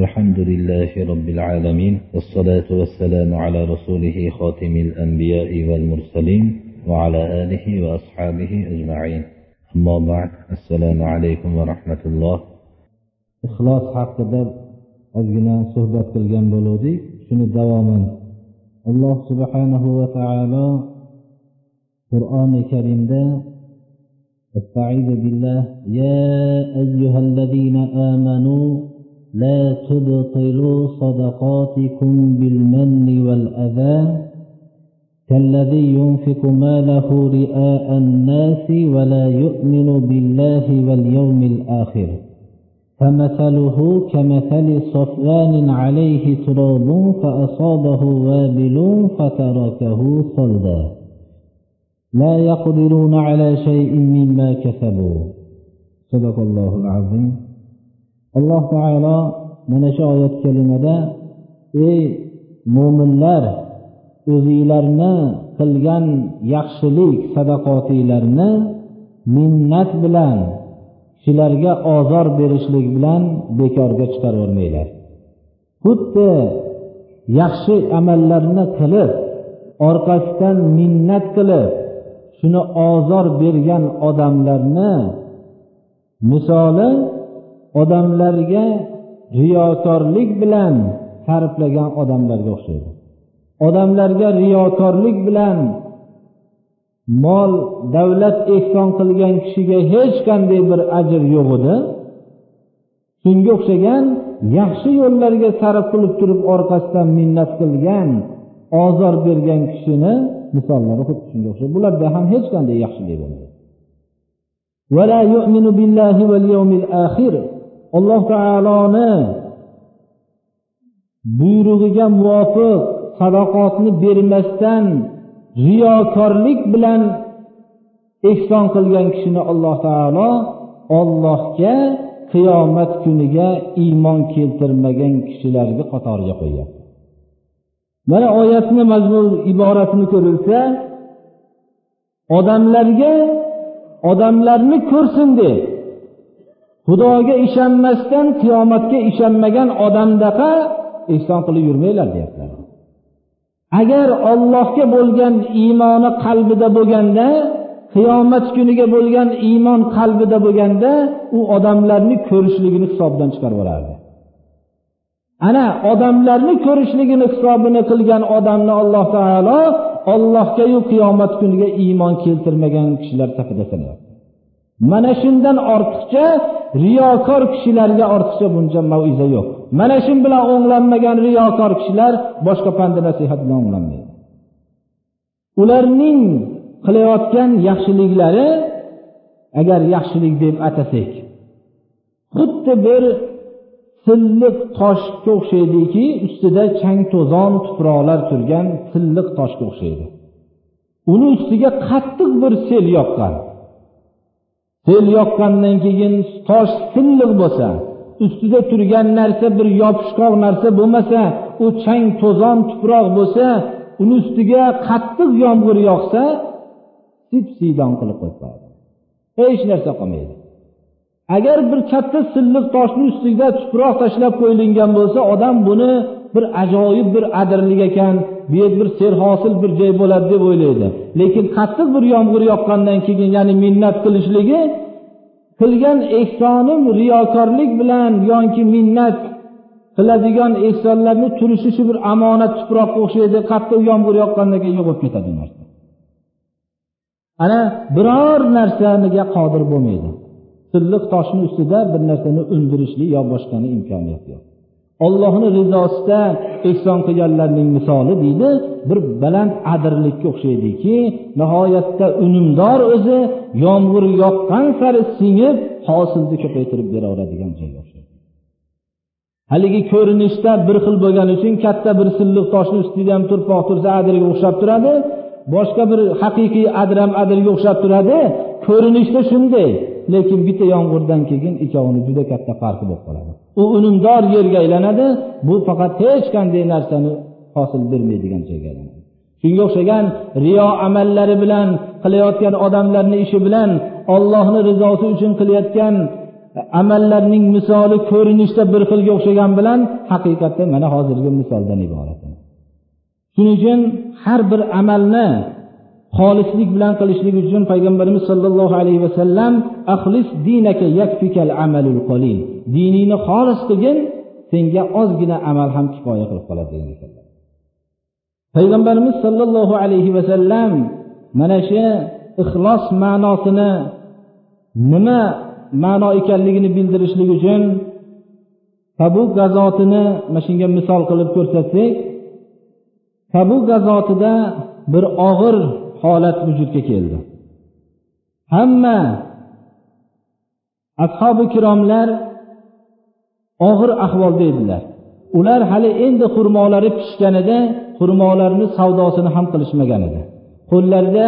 الحمد لله رب العالمين والصلاة والسلام على رسوله خاتم الأنبياء والمرسلين وعلى آله وأصحابه أجمعين. أما بعد السلام عليكم ورحمة الله. ixlos haqida ozgina suhbat qilgan bo'luvdik shuni davoman alloh subhanahu va taolo qur'oni karimda استعيذ بالله. يا أيها الذين آمنوا لا تبطلوا صدقاتكم بالمن والأذى كالذي ينفق ماله رئاء الناس ولا يؤمن بالله واليوم الآخر. فمثله كمثل صفوان عليه تراب فأصابه وابل فتركه صلدا. لا يقدرون على شيء مما كسبوا. صدق الله العظيم. Alloh taolo mana shu oyat kalimada ey mo'minlar o'zinglarni qilgan yaxshilik sadaqotinglarni minnat bilan kishilarga ozor berishlik bilan bekorga chiqaravermanglar xuddi yaxshi amallarni qilib orqasidan minnat qilib shuni ozor bergan odamlarni misoli odamlarga riyokorlik bilan sarflagan odamlarga o'xshaydi. Odamlarga riyokorlik bilan mol davlat ehson qilgan kishiga hech qanday bir ajr yo'q edi. Shunga o'xshagan yaxshi yo'llarga sarf qilib turib orqasidan minnat qilgan ozor bergan kishini misollari xuddi shunga o'xshaydi. Bularda ham hech qanday yaxshilik bo'lmaydi. Alloh taoloni buyrug'iga muvofiq sadoqatni bermasdan riyokorlik bilan ehson qilgan kishini alloh taolo ollohga qiyomat kuniga iymon keltirmagan kishilarni qatoriga qo'yyapti mana oyatni mazmun iboratini ko'rilsa odamlarga odamlarni ko'rsin deb xudoga ishonmasdan qiyomatga ishonmagan odamdaqa ehson qilib yurmanglar deyaptilar. Agar ollohga bo'lgan iymoni qalbida bo'lganda qiyomat kuniga bo'lgan iymon qalbida bo'lganda u odamlarni ko'rishligini hisobdan chiqarib yuborardi ana odamlarni ko'rishligini hisobini qilgan odamni alloh taolo ollohgayu qiyomat kuniga iymon keltirmagan kishilar safida sanayapti mana shundan ortiqcha riyokor kishilarga ortiqcha buncha maviza yo'q. Mana shu bilan o'nglanmagan riyokor kishilar boshqa panda nasihat bilan o'nglanmaydi. Ularning qilayotgan yaxshiliklari agar yaxshilik deb atasak xuddi bir silliq toshga o'xshaydiki ustida chang to'zon tuproqlar turgan silliq toshga o'xshaydi. Uni ustiga qattiq bir sel yoqqan. Sel yoqqandan keyin tosh silliq bo'lsa ustida turgan narsa bir yopishqoq narsa bo'lmasa u chang to'zon tuproq bo'lsa uni ustiga qattiq yomg'ir yog'sa sip siydon qilib qo'yadi. Hech narsa qolmaydi. Agar bir katta silliq toshni ustiga tuproq tashlab qo'yilgan bo'lsa odam buni bir ajoyib bir adirlik ekan bu yer bir serhosil bir joy bo'ladi deb o'ylaydi. Lekin qattiq bir yomg'ir yoqqandan keyin ya'ni minnat qilishligi qilgan ehsonim riyokorlik bilan yoki minnat qiladigan ehsonlarni turishi shu bir omonat tuproqqa o'xshaydi qattiq yomg'ir yoqqandan keyin yo'qolib ketadi narsa. Ana biror narsaga qodir bo'lmaydi. Silliq toshni ustida bir narsani undirishlik yo boshqani imkoniyati yo'q. Ollohni rizosida ehson qilganlarning misoli deydi bir baland adirlikka o'xshaydiki nihoyatda unumdor o'zi yomg'ir yoqqan sari singib hosilni ko'paytirib beraveradigan joyga o'xshaydi. Haligi ko'rinishda bir xil bo'lgani uchun katta bir silliq toshni ustida ham turpoq tursa adirga o'xshab turadi boshqa bir haqiqiy adram adirga o'xshab turadi. Ko'rinishda shunday lekin bitta yomg'irdan keyin ikkovini juda katta farqi bo'lib qoladi. U unumdor yerga aylanadi bu faqat hech qanday narsani hosil bermaydigan joyga aylanadi. Shunga o'xshagan riyo amallari bilan qilayotgan odamlarni ishi bilan ollohni rizosi uchun qilayotgan amallarning misoli ko'rinishda bir xilga o'xshagan bilan haqiqatda mana hozirgi misoldan iborat. Shuning uchun har bir amalni xolislik bilan qilishlik uchun payg'ambarimiz sollallohu alayhi vasallam axlis dinaka yakfikal amalul qalil. Diningni xolis qilgin senga ozgina amal ham kifoya qilib qoladi degan ekanlar. Payg'ambarimiz sollallohu alayhi vasallam mana shu ixlos ma'nosini nima ma'no ekanligini bildirishlik uchun tabuk g'azotini mana shunga misol qilib ko'rsatsak tabuk g'azotida bir og'ir holat vujudga keldi. Hamma ashobi kiromlar og'ir ahvolda edilar. Ular hali endi xurmolari pishganida xurmolarni savdosini ham qilishmagan edi. Qo'llarida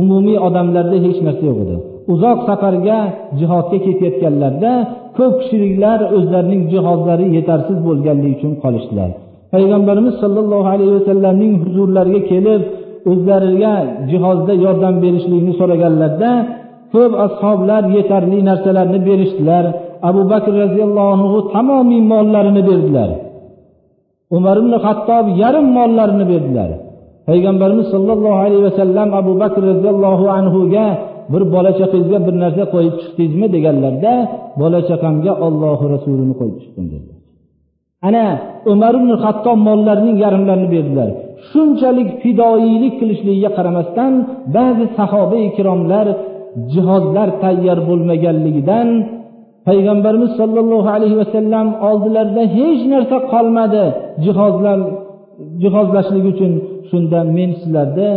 umumiy odamlarda hech narsa yo'q edi. Uzoq safarga jihodga ketayotganlarda ko'p kishiliklar o'zlarining jihozlari yetarsiz bo'lganligi uchun qolishdilar. Payg'ambarimiz sollallohu alayhi vasallamning huzurlariga kelib o'zlariga jihozda yordam berishlikni so'raganlarda ko'p ashoblar yetarli narsalarni berishdilar. Abu bakr roziyallohu anhu tamomiy mollarini berdilar. Umar ibn hattob yarim mollarini berdilar. Payg'ambarimiz sollallohu alayhi vasallam abu bakr roziyallohu anhuga bir bola chaqangizga bir narsa qo'yib chiqdingizmi deganlarda bola chaqamga ollohu rasulini qo'yib chiqdim dedilar. Ana umar ibn hattob mollarining yarimlarini berdilar. Shunchalik fidoyilik qilishligiga qaramasdan ba'zi sahoba ikromlar jihozlar tayyor bo'lmaganligidan payg'ambarimiz sollallohu alayhi vasallam oldilarida hech narsa qolmadi jihozlar jihozlashlik uchun. Shunda men sizlarda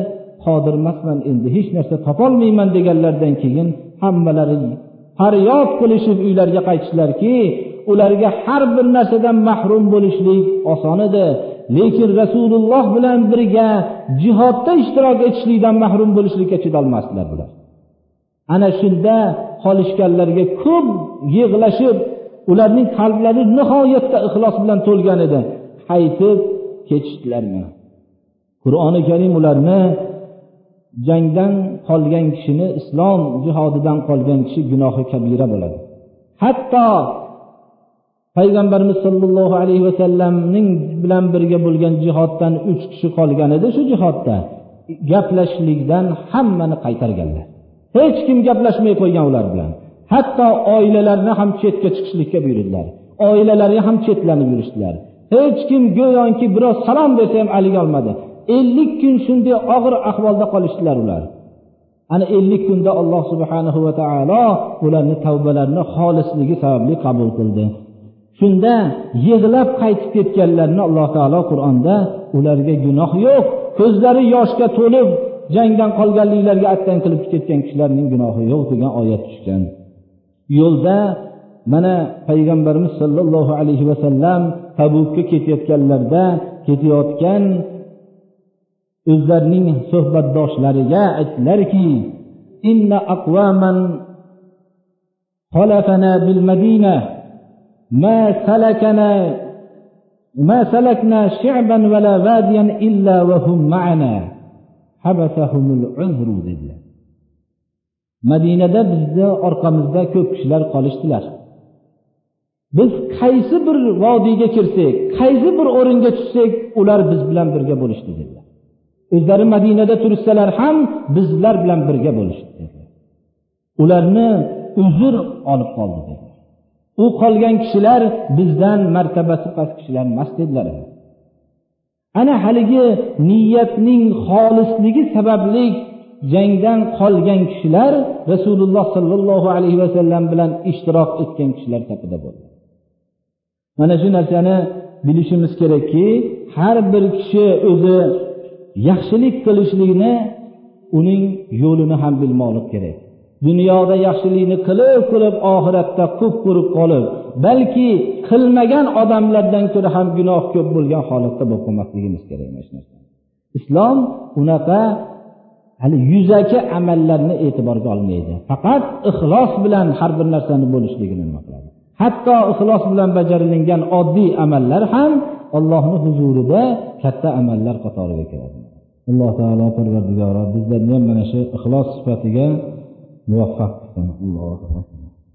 qodir emasman endi hech narsa topolmayman deganlaridan keyin hammalari faryod qilishib uylariga qaytishlarki ularga har bir narsadan mahrum bo'lishlik oson edi. Lekin rasululloh bilan birga jihodda ishtirok etishlikdan mahrum bo'lishlikka chidolmasdilar bular. Ana shunda qolishganlarga ko'p yig'lashib ularning qalblari nihoyatda ixlos bilan to'lgan edi. Qaytib ketishdilarmi qur'oni karim ularni jangdan qolgan kishini islom jihodidan qolgan kishi gunohi kabira bo'ladi. Hatto payg'ambarimiz sollallohu alayhi vasallamning bilan birga bo'lgan jihoddan uch kishi qolgan edi shu jihodda. Gaplashishlikdan hammani qaytarganlar. Hech kim gaplashmay qo'ygan ular bilan. Hatto oilalarini ham chetga chiqishlikka buyurdilar. Oilalari ham chetlanib yurishdilar. Hech kim go'yoki biroz salom bersa ham aliga olmadi. Ellik kun shunday og'ir ahvolda qolishdilar ular. Ana ellik kunda alloh subhanahu va taolo ularni tavbalarini xolisligi sababli qabul qildi. shunda yig'lab qaytib ketganlarni alloh taolo qur'onda ularga gunoh yo'q ko'zlari yoshga to'lib jangdan qolganliklariga attan qilib ketgan kishilarning gunohi yo'q degan oyat tushgan yo'lda mana payg'ambarimiz sollallohu alayhi vasallam tabukka ketayotganlarida ketayotgan o'zlarining suhbatdoshlariga aytdilarki inna aqvaman خلفنا بالمدينة ما سلكنا ما سلكنا شعبا ولا واديا إلا وهم معنا حبسهم العذر dedilar madinada bizni orqamizda ko'p kishilar qolishdilar biz qaysi bir vodiyga kirsak qaysi bir o'ringa tushsak ular biz bilan birga bo'lishdi dedilar o'zlari madinada tursalar ham bizlar bilan birga bo'lishdi ularni uzr olib qoldi dedi U qolgan kishilar bizdan martabasi past kishilar emas dedilar. Ana haligi niyatning xolisligi sababli jangdan qolgan kishilar rasululloh sollallohu alayhi vasallam bilan ishtirok etgan kishilar safida bo'ldi. Mana shu narsani bilishimiz kerakki har bir kishi o'zi yaxshilik qilishlikni uning yo'lini ham bilmoqlik kerak. Dunyoda yaxshilikni qilib qilib oxiratda ko'p ko'rib qolib balki qilmagan odamlardan ko'ra ham gunoh ko'p bo'lgan holatda bo'lib qolmasligimiz kerak islom unaqa hali yuzaki amallarni e'tiborga olmaydi. Faqat ixlos bilan har bir narsani bo'lishligini nima qiladi? Hatto ixlos bilan bajarilingan oddiy amallar ham allohni huzurida katta amallar qatoriga kiradi. Alloh taolo parvardigoro bizlarni ham mana shu ixlos sifatiga no afastando logo. Né?